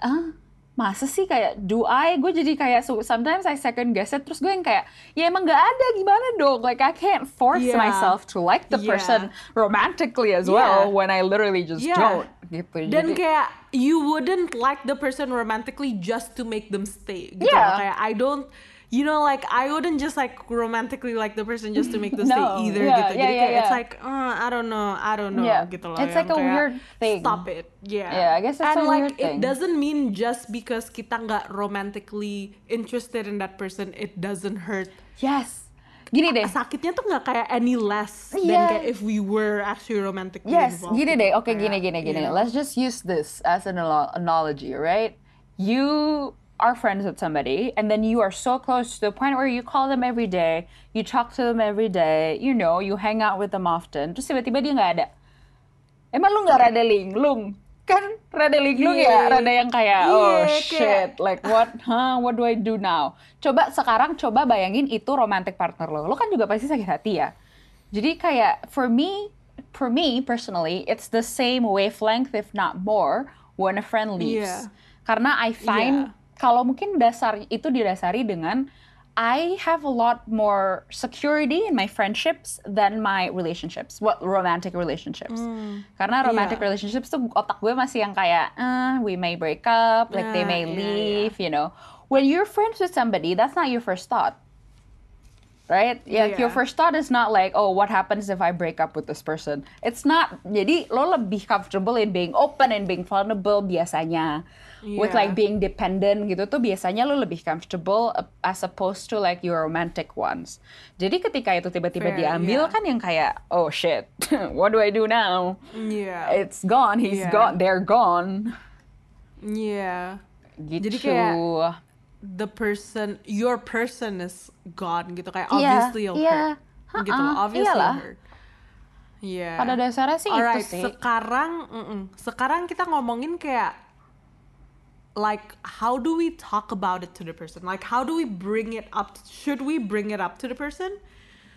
ah masa sih kayak do I gue jadi kayak so, sometimes I second guess it terus gue yang kayak ya emang nggak ada gimana dong like I can't force Yeah. myself to like the Yeah. person romantically as Yeah. well when I literally just Yeah. don't gitu Dan Jadi- kayak you wouldn't like the person romantically just to make them stay. Gitu Yeah. Kayak I don't you know like I wouldn't just like romantically like the person just to make them [LAUGHS] No, stay either yeah, gitu. yeah, yeah, kayak it's like uh, I don't know, I don't know Yeah. gitu. It's like a kayak, weird thing. Stop it. Yeah. Yeah, I guess it's And a like weird thing. it doesn't mean just because kita nggak romantically interested in that person it doesn't hurt. yes gini deh Sakitnya tuh nggak kayak any less than Yeah. kayak if we were actually romantically Yes, involved. gini deh. Oke, Kayak, gini, gini, gini. know. Let's just use this as an analogy, right? You are friends with somebody, and then you are so close to the point where you call them every day, you talk to them every day, you know, you hang out with them often. Terus tiba-tiba dia nggak ada. Emang lu nggak rada linglung? Kan rada linglung ya, Iya. rada yang kayak oh Iya, shit, kayak- like what, huh, what do I do now? Coba sekarang coba bayangin itu romantic partner lo, lo kan juga pasti sakit hati ya. Jadi kayak for me, for me personally, it's the same wavelength if not more when a friend leaves. Iya. Karena I find Iya. Kalau mungkin dasar itu didasari dengan I have a lot more security in my friendships than my relationships, what romantic relationships. Karena romantic Iya. relationships tuh otak gue masih yang kayak, eh, we may break up, like they Ah, may iya, leave, you know. When you're friends with somebody, that's not your first thought. Right? Yeah, your Yeah. first thought is not like, oh, what happens if I break up with this person? It's not. Jadi lo lebih comfortable in being open and being vulnerable biasanya. With Yeah. like being dependent gitu tuh biasanya lo lebih comfortable uh, as opposed to like your romantic ones. Jadi ketika itu tiba-tiba Fair, diambil yeah. kan yang kayak, oh shit, [LAUGHS] what do I do now? Yeah. It's gone, he's Yeah. gone, they're gone. Yeah. Gitu. Jadi kayak- The person, your person is gone gitu kayak Iya, obviously you'll iya. hurt. Gitu loh, Ha-ha, obviously iyalah. hurt. Yeah. Pada dasarnya sih Alright, itu sih. sekarang, mm-mm. sekarang kita ngomongin kayak like how do we talk about it to the person? Like how do we bring it up? Should we bring it up to the person?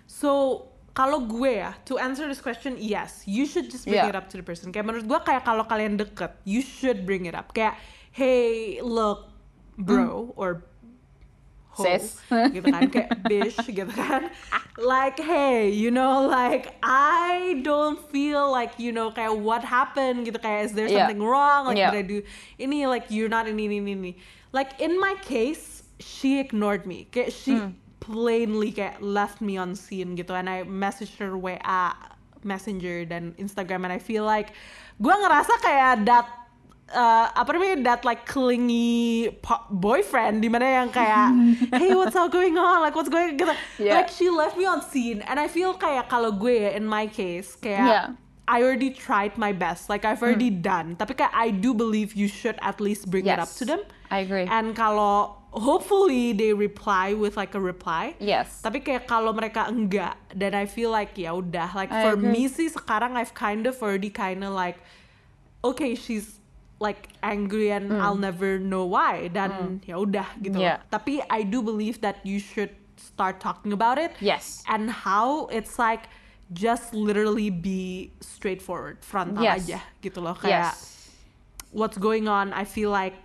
So kalau gue ya, to answer this question, yes, you should just bring Yeah. it up to the person. Kayak menurut gue kayak kalau kalian deket, you should bring it up. Kayak, hey, look, bro, or ho, Mm. Sis. gitu kan, kayak bish, gitu kan. Like, hey, you know, like I don't feel like, you know, kayak what happened gitu kayak is there Yeah. something wrong? Like Yeah. did I do ini? Like you're not ini ini ini. Like in my case, she ignored me. Kayak she Hmm. plainly kayak left me on scene gitu and I messaged her WA Messenger dan Instagram and I feel like gue ngerasa kayak that uh, apa namanya that like clingy boyfriend di mana yang kayak [LAUGHS] hey what's all going on like what's going gitu Yeah. like she left me on scene and I feel kayak kalau gue in my case kayak Yeah. I already tried my best like I've already done tapi kayak I do believe you should at least bring it up Yes. to them I agree. and kalau hopefully they reply with like a reply. Yes. Tapi kayak kalau mereka enggak, then I feel like ya udah. Like I for agree. me sih sekarang I've kind of already kind of like, okay she's like angry and hmm. I'll never know why. Dan hmm. ya udah gitu. Yeah. Tapi I do believe that you should start talking about it. Yes. And how it's like just literally be straightforward, frontal Yes. aja gitu loh kayak Yes. what's going on. I feel like,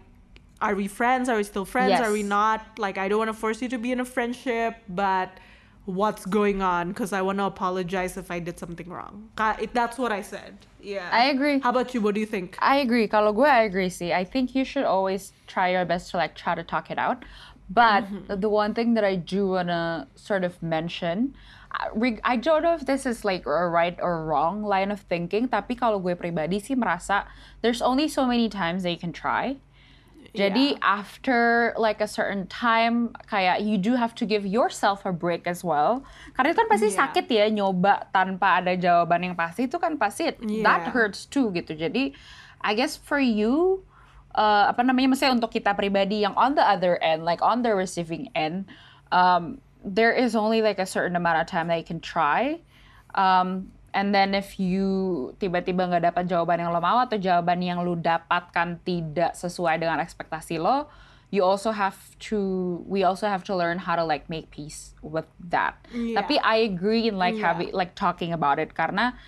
are we friends? Are we still friends? Yes. Are we not? Like, I don't want to force you to be in a friendship, but what's going on? Because I want to apologize if I did something wrong. That's what I said. Yeah. I agree. How about you? What do you think? I agree. Kalau gue, I agree sih. I think you should always try your best to like try to talk it out. But Mm-hmm. the one thing that I do wanna sort of mention, I- I don't know if this is like a right or wrong line of thinking. Tapi kalau gue pribadi sih merasa there's only so many times that you can try. Jadi after like a certain time, kayak you do have to give yourself a break as well. Karena itu kan pasti Yeah. sakit ya nyoba tanpa ada jawaban yang pasti itu kan pasti that Yeah. hurts too gitu. Jadi I guess for you uh, apa namanya maksudnya untuk kita pribadi yang on the other end, like on the receiving end, um, there is only like a certain amount of time that you can try. Um, and then if you tiba-tiba nggak dapat jawaban yang lo mau atau jawaban yang lo dapatkan tidak sesuai dengan ekspektasi lo, you also have to we also have to learn how to like make peace with that. Yeah. Tapi I agree in like Yeah. having like talking about it karena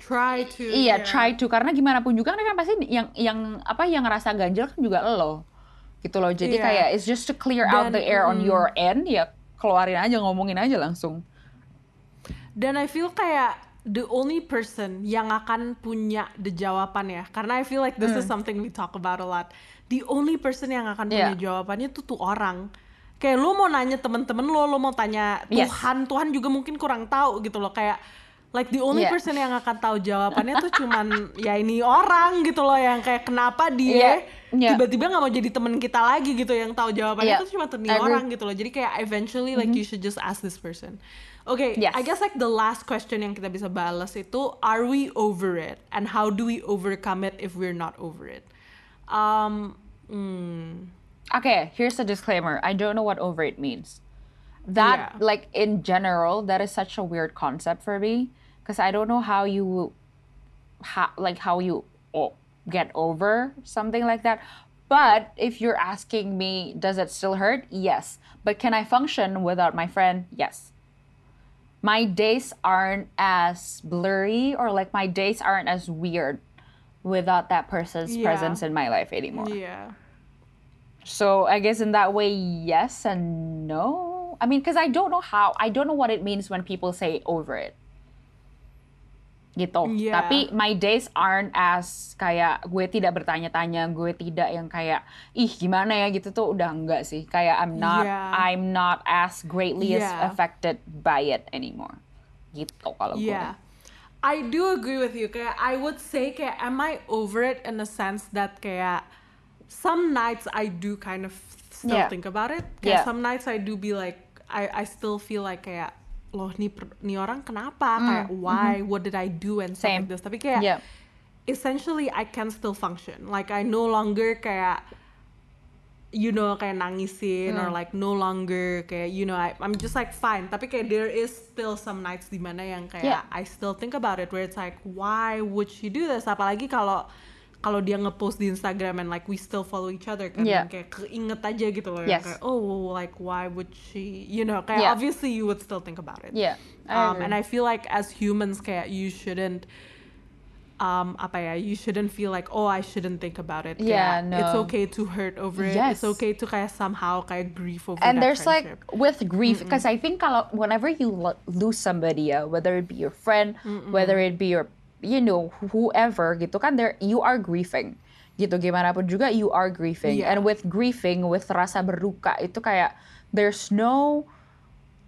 Try to. Iya, try to karena gimana pun juga kan pasti yang yang apa yang ngerasa ganjel kan juga lo. Gitu loh. Jadi Iya. kayak it's just to clear out Dan, the air on mm. your end ya keluarin aja ngomongin aja langsung. Dan I feel kayak the only person yang akan punya the jawaban ya. Karena I feel like this is something we talk about a lot. The only person yang akan punya Hmm. Yeah. jawabannya tuh tuh orang. Kayak lo mau nanya temen-temen lo, lo mau tanya Yes. Tuhan, Tuhan juga mungkin kurang tahu gitu loh. Kayak like the only Yeah. person yang akan tahu jawabannya tuh cuman [LAUGHS] ya ini orang gitu loh yang kayak kenapa dia Yeah. Yeah. tiba-tiba nggak mau jadi temen kita lagi gitu yang tahu jawabannya Yeah. tuh cuma tuh orang gitu loh. Jadi kayak eventually like you should just ask this person. Okay, Yes. I guess like the last question yang kita bisa balas itu are we over it and how do we overcome it if we're not over it? Um, hmm, Okay, here's a disclaimer. I don't know what over it means. That Yeah. like in general, that is such a weird concept for me because I don't know how you how like how you o- get over something like that. But if you're asking me, does it still hurt? Yes. But can I function without my friend? Yes. My days aren't as blurry or like my days aren't as weird without that person's Yeah. presence in my life anymore. yeah. So I guess in that way, yes and no. I mean, because I don't know how, I don't know what it means when people say over it. Gitu. Yeah. Tapi my days aren't as kayak gue tidak bertanya-tanya, gue tidak yang kayak ih gimana ya gitu tuh udah enggak sih. Kayak I'm not Yeah. I'm not as greatly as Yeah. affected by it anymore. Gitu kalau gue. Yeah. I do agree with you. Kayak I would say kayak am I over it in the sense that kayak some nights I do kind of still Yeah. think about it. Kayak Yeah. some nights I do be like I I still feel like kayak loh nih nih orang kenapa kayak why what did I do and stuff Mm, mm-hmm. Same. like this. Tapi kayak Yeah. essentially I can still function. Like I no longer kayak you know kayak nangisin Hmm. or like no longer kayak you know I, I'm just like fine tapi kayak there is still some nights di mana yang kayak Yeah. I still think about it where it's like why would she do this apalagi kalau kalau dia ngepost di Instagram and like we still follow each other kan Yeah. kayak keinget aja gitu loh Yes. kayak oh like why would she you know kayak Yeah. obviously you would still think about it Yeah, I um, and I feel like as humans kayak you shouldn't um apa ya you shouldn't feel like oh I shouldn't think about it Yeah, Kayak, it's no. okay to hurt over it it's Yes. okay to kayak somehow kayak grief over and there's friendship. like with grief because i think kalau whenever you lo- lose somebody uh, whether it be your friend whether it be your you know whoever gitu kan there you are grieving gitu gimana pun juga you are grieving Yeah. and with grieving with rasa berduka itu kayak there's no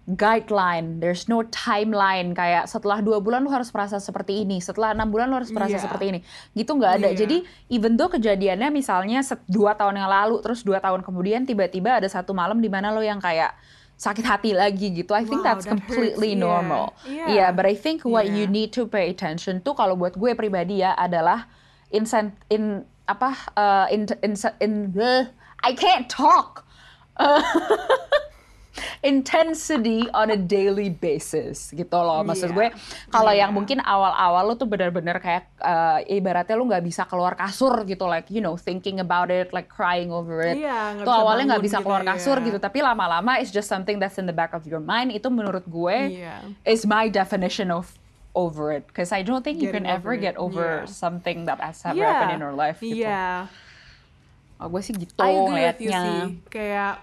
guideline, there's no timeline kayak setelah dua bulan lu harus merasa seperti ini, setelah enam bulan lu harus merasa Iya. seperti ini, gitu nggak ada. Iya. Jadi even though kejadiannya misalnya dua tahun yang lalu, terus dua tahun kemudian tiba-tiba ada satu malam di mana lo yang kayak sakit hati lagi gitu. I think Wow, that's that completely hurts. Yeah. normal. Yeah. Yeah, but I think what you Yeah. need to pay attention tuh kalau buat gue pribadi ya adalah in in apa uh, in in, in bleh, I can't talk [LAUGHS] intensity on a daily basis gitu loh maksud Iya. gue kalau Iya. yang mungkin awal-awal lu tuh bener-bener kayak eh, ibaratnya lu nggak bisa keluar kasur gitu like you know thinking about it like crying over it Iya, nggak tuh awalnya nggak bisa gitu keluar ya. kasur gitu tapi lama-lama it's just something that's in the back of your mind itu menurut gue Iya. is my definition of over it because I don't think you can Getting ever over get it. over Yeah. something that has ever Iya. happened in your life gitu Iya. oh, gue sih gitu I agree with you sih. Kayak,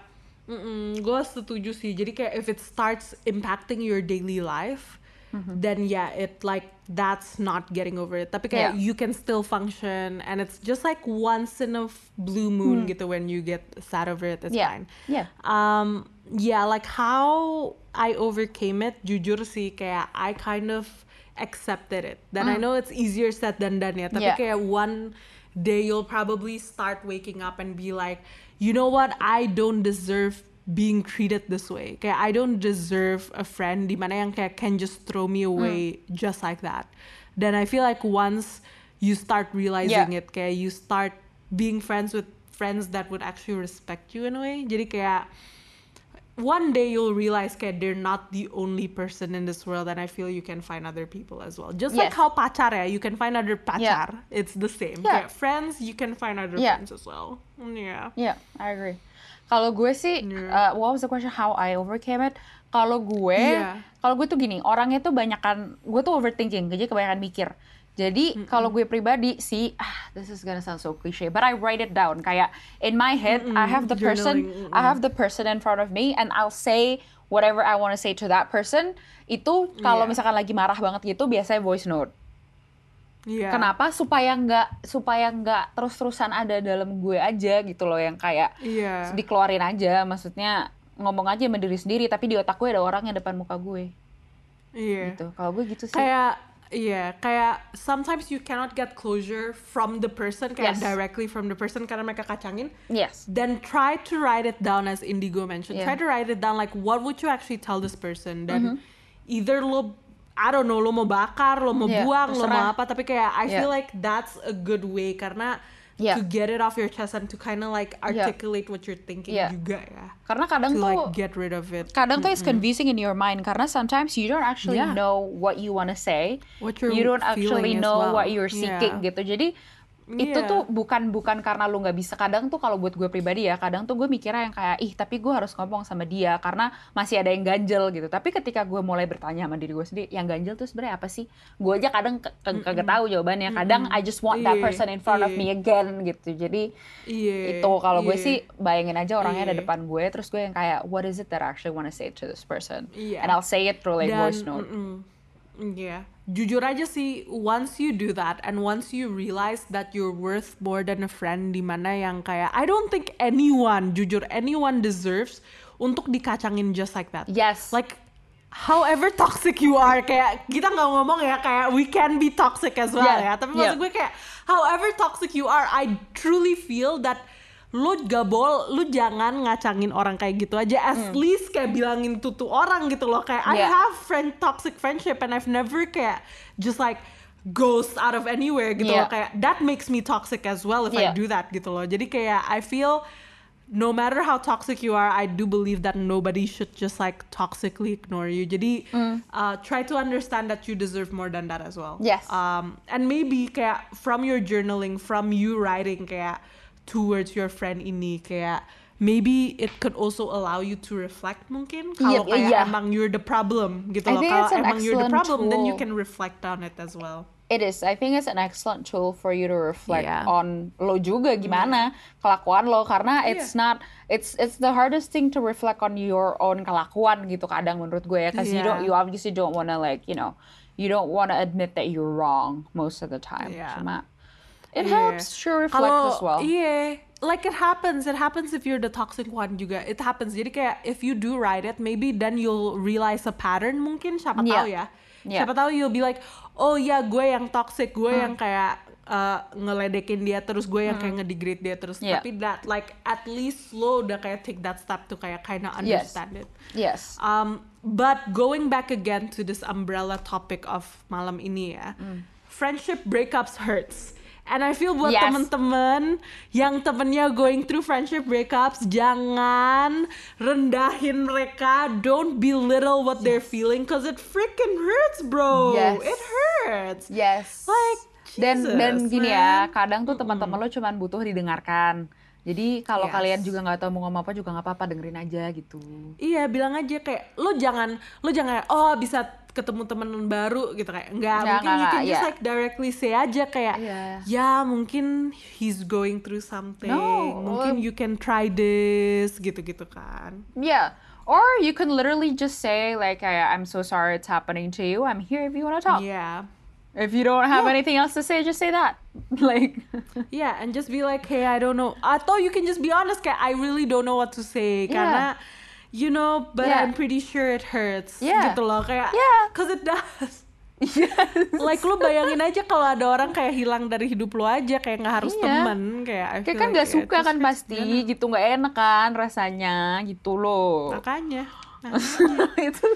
gue setuju sih. Jadi kayak if it starts impacting your daily life, Mm-hmm. then yeah, it like that's not getting over it. Tapi kayak Yeah. you can still function, and it's just like once in a blue moon gitu when you get sad over it. It's. Yeah. fine. Yeah. Um, yeah, like how I overcame it, jujur sih kayak I kind of accepted it. Dan I know it's easier said than done ya. Mm. Tapi Yeah. kayak one day you'll probably start waking up and be like, you know what, I don't deserve being treated this way. Kayak I don't deserve a friend di mana yang kayak can just throw me away mm. just like that. Then I feel like once you start realizing Yeah. it, kayak you start being friends with friends that would actually respect you in a way. Jadi kayak one day you'll realize kayak they're not the only person in this world and I feel you can find other people as well. Just like Yes. how pacar ya, you can find other pacar. It's the same. Yeah. Kayak friends, you can find other Yeah. friends as well. Yeah. Yeah, I agree. Kalau gue sih, uh, Yeah. what was the question? How I overcame it? Kalau gue, Yeah. kalau gue tuh gini, orangnya tuh banyakan, gue tuh overthinking, jadi kebanyakan mikir. Jadi kalau gue pribadi sih, ah, this is gonna sound so cliche, but I write it down. Kayak in my head, I have the person, Journaling, I have the person in front of me, and I'll say whatever I want to say to that person. Itu kalau Yeah. misalkan lagi marah banget gitu, biasanya voice note. Yeah. Kenapa? Supaya nggak supaya nggak terus-terusan ada dalam gue aja gitu loh yang kayak Iya. dikeluarin aja. Maksudnya ngomong aja sama diri sendiri tapi di otak gue ada orang yang depan muka gue Iya. gitu. Kalau gue gitu sih. Kayak Iya, kayak sometimes you cannot get closure from the person, kayak Yes. directly from the person karena mereka kacangin. Yes. then try to write it down as Indigo mentioned. Yeah. Try to write it down like what would you actually tell this person? Then Mm-hmm. either lo I don't know, lo mau bakar, lo mau Yeah, buang, lo terserah. mau apa, tapi kayak I feel Yeah. like that's a good way karena Yeah. to get it off your chest and to kind of like Yeah. articulate what you're thinking Yeah. juga ya. Karena kadang To tuh like get rid of it. kadang tuh it's confusing in your mind karena sometimes you don't actually Yeah. know what you want to say. What you're you don't actually know well. what you're seeking Yeah. gitu. Jadi itu Yeah. tuh bukan bukan karena lu nggak bisa. Kadang tuh kalau buat gue pribadi ya, kadang tuh gue mikirnya yang kayak ih tapi gue harus ngomong sama dia karena masih ada yang ganjel gitu. Tapi ketika gue mulai bertanya sama diri gue sendiri, yang ganjel tuh sebenarnya apa sih? Gue aja kadang ke- ke- kagak tahu jawabannya. Kadang I just want that Iya, person in front of iya. me again gitu. Jadi Iya. itu kalau gue iya. sih bayangin aja orangnya ada Iya. depan gue terus gue yang kayak what is it that I actually want to say to this person Iya. and I'll say it through like Dan, voice note mm-mm. Iya. Jujur aja sih, once you do that and once you realize that you're worth more than a friend, di mana yang kayak I don't think anyone, jujur anyone deserves untuk dikacangin just like that. yes Like however toxic you are, kayak kita nggak ngomong ya kayak we can be toxic as well Yeah, ya. Tapi maksud yeah. gue kayak however toxic you are, I truly feel that lu gak bol, lu jangan ngacangin orang kayak gitu aja. At least kayak bilangin tuh tuh orang gitu loh. Kayak I. Yeah. have friend toxic friendship and I've never kayak just like ghost out of anywhere gitu Yeah. loh. Kayak that makes me toxic as well if Yeah. I do that gitu loh. Jadi kayak I feel no matter how toxic you are, I do believe that nobody should just like toxically ignore you. Jadi uh, try to understand that you deserve more than that as well. Yes. Um, and maybe kayak from your journaling, from you writing kayak towards your friend ini kayak maybe it could also allow you to reflect mungkin kalau kayak iya. emang you're the problem gitu I loh. Kalau emang you're the problem, then you tool. can reflect on it as well. it is I think it's an excellent tool for you to reflect Yeah. on lo juga gimana kelakuan lo karena it's not it's it's the hardest thing to reflect on your own kelakuan gitu kadang menurut gue ya because you Yeah. don't you obviously don't wanna like you know you don't wanna admit that you're wrong most of the time Yeah. cuma it Yeah. helps to reflect Kalau- as well Iya, like it happens. It happens if you're the toxic one juga. It happens. Jadi kayak if you do write it, maybe then you'll realize a pattern mungkin. Siapa Yeah. tahu ya. Yeah. Siapa tahu you'll be like, oh ya gue yang toxic, gue Hmm. yang kayak uh, ngeledekin dia terus, gue yang kayak ngedegrade dia terus. Yeah. Tapi that like at least lo udah kayak take that step to kayak kind of Yes. understand it. yes Um, but going back again to this umbrella topic of malam ini ya, Mm. friendship breakups hurts. And I feel buat Yes. temen-temen yang temennya going through friendship breakups, jangan rendahin mereka. Don't belittle what they're feeling, cause it freaking hurts, bro. Yes. It hurts. Yes. Like, dan dan Jesus, gini man. ya, kadang tuh teman-teman lo cuman butuh didengarkan. Jadi kalau Yes. kalian juga nggak tahu mau ngomong apa juga nggak apa-apa dengerin aja gitu. Iya bilang aja kayak lo jangan lo jangan oh bisa ketemu temen baru gitu kayak enggak Nggak, mungkin nggak, you can nggak, just iya. like directly say aja kayak Iya. ya mungkin he's going through something No, mungkin you can try this gitu-gitu kan Yeah. Or you can literally just say like, kayak, I'm so sorry it's happening to you. I'm here if you want to talk. yeah If you don't have anything else to say, just say that. [LAUGHS] like, [LAUGHS] yeah and just be like hey I don't know atau you can just be honest kayak I really don't know what to say Yeah. karena you know but Yeah. I'm pretty sure it hurts Yeah. gitu loh kayak Yeah. cause it does yes. like lu bayangin aja kalau ada orang kayak hilang dari hidup lu aja kayak nggak harus Iya. temen kayak Kayak kan like gak it suka kan pasti banget. gitu nggak enak kan rasanya gitu loh. makanya nah, [LAUGHS] itu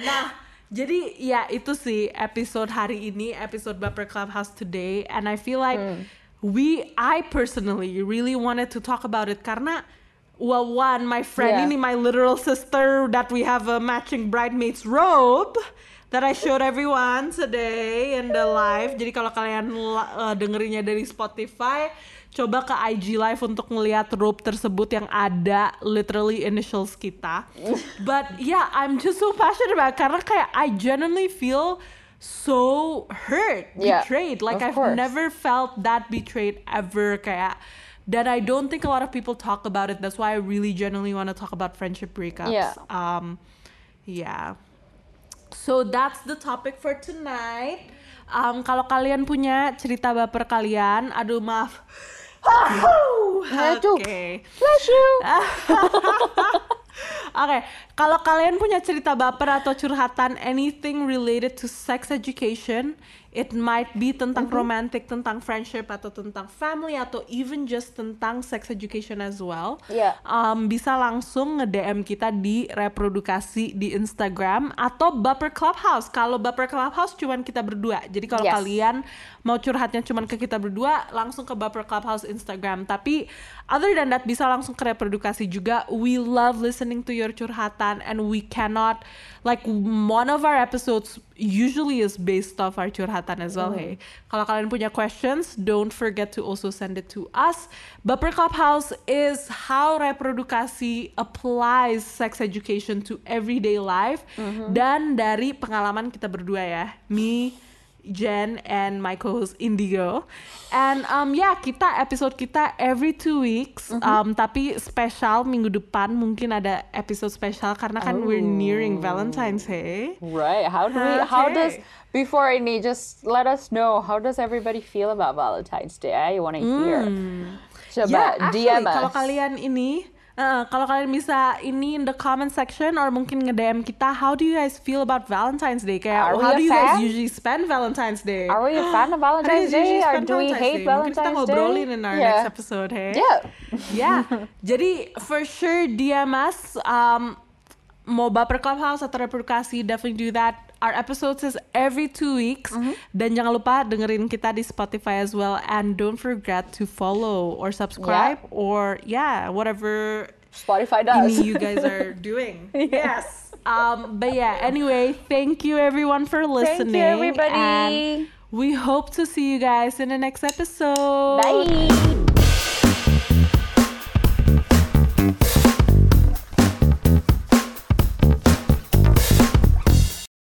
nah jadi ya itu sih episode hari ini episode Baper Clubhouse today and I feel like we I personally really wanted to talk about it karena well one my friend Yeah. ini my literal sister that we have a matching bridesmaids robe that I showed everyone today in the live jadi kalau kalian uh, dengerinnya dari Spotify coba ke IG live untuk ngelihat robe tersebut yang ada literally initials kita [LAUGHS] but yeah I'm just so passionate about it karena kayak I genuinely feel so hurt Yeah, betrayed like I've course. never felt that betrayed ever kayak that I don't think a lot of people talk about it that's why I really genuinely want to talk about friendship breakups Yeah. um yeah so that's the topic for tonight um kalau kalian punya cerita baper kalian aduh maaf. [LAUGHS] Oke. bless you. [LAUGHS] Oke, kalau kalian punya cerita baper atau curhatan anything related to sex education, it might be tentang Mm-hmm. romantic, tentang friendship atau tentang family atau even just tentang sex education as well. Iya. Um, bisa langsung nge-DM kita di reprodukasi di Instagram atau Baper Clubhouse. Kalau Baper Clubhouse cuman kita berdua. Jadi kalau Yes. kalian mau curhatnya cuman ke kita berdua, langsung ke Baper Clubhouse Instagram. Tapi other than that bisa langsung ke reprodukasi juga. We love listening to your curhatan and we cannot like one of our episodes usually is based off our curhatan as well. Hey, kalau kalian punya questions, don't forget to also send it to us. Baper Clubhouse is how reprodukasi applies sex education to everyday life dan dari pengalaman kita berdua ya, me. Jen and my co-host Indigo. And um ya kita episode kita every two weeks. Um tapi spesial minggu depan mungkin ada episode spesial karena kan we're nearing Valentine's Day. Right. How do we? How does Okay. before ini just let us know how does everybody feel about Valentine's Day? I want to hear. Coba Ya, actually, DM us. kalau kalian ini uh, kalau kalian bisa ini in the comment section or mungkin nge-DM kita how do you guys feel about Valentine's Day kayak how do you guys usually spend Valentine's Day Are we a fan of [GASPS] Valentine's Day or do we Valentine's hate Day? Mungkin kita Valentine's Day? ngobrolin in our Yeah. next episode hey Yeah. [LAUGHS] Ya, jadi for sure DM us um, mau baper clubhouse atau reprodukasi definitely do that. Our episodes is every two weeks Mm-hmm. dan jangan lupa dengerin kita di Spotify as well and don't forget to follow or subscribe or yeah whatever Spotify does. ini you guys are [LAUGHS] doing. Yes. Um, but yeah, anyway, thank you everyone for listening. everybody. And we hope to see you guys in the next episode. Bye.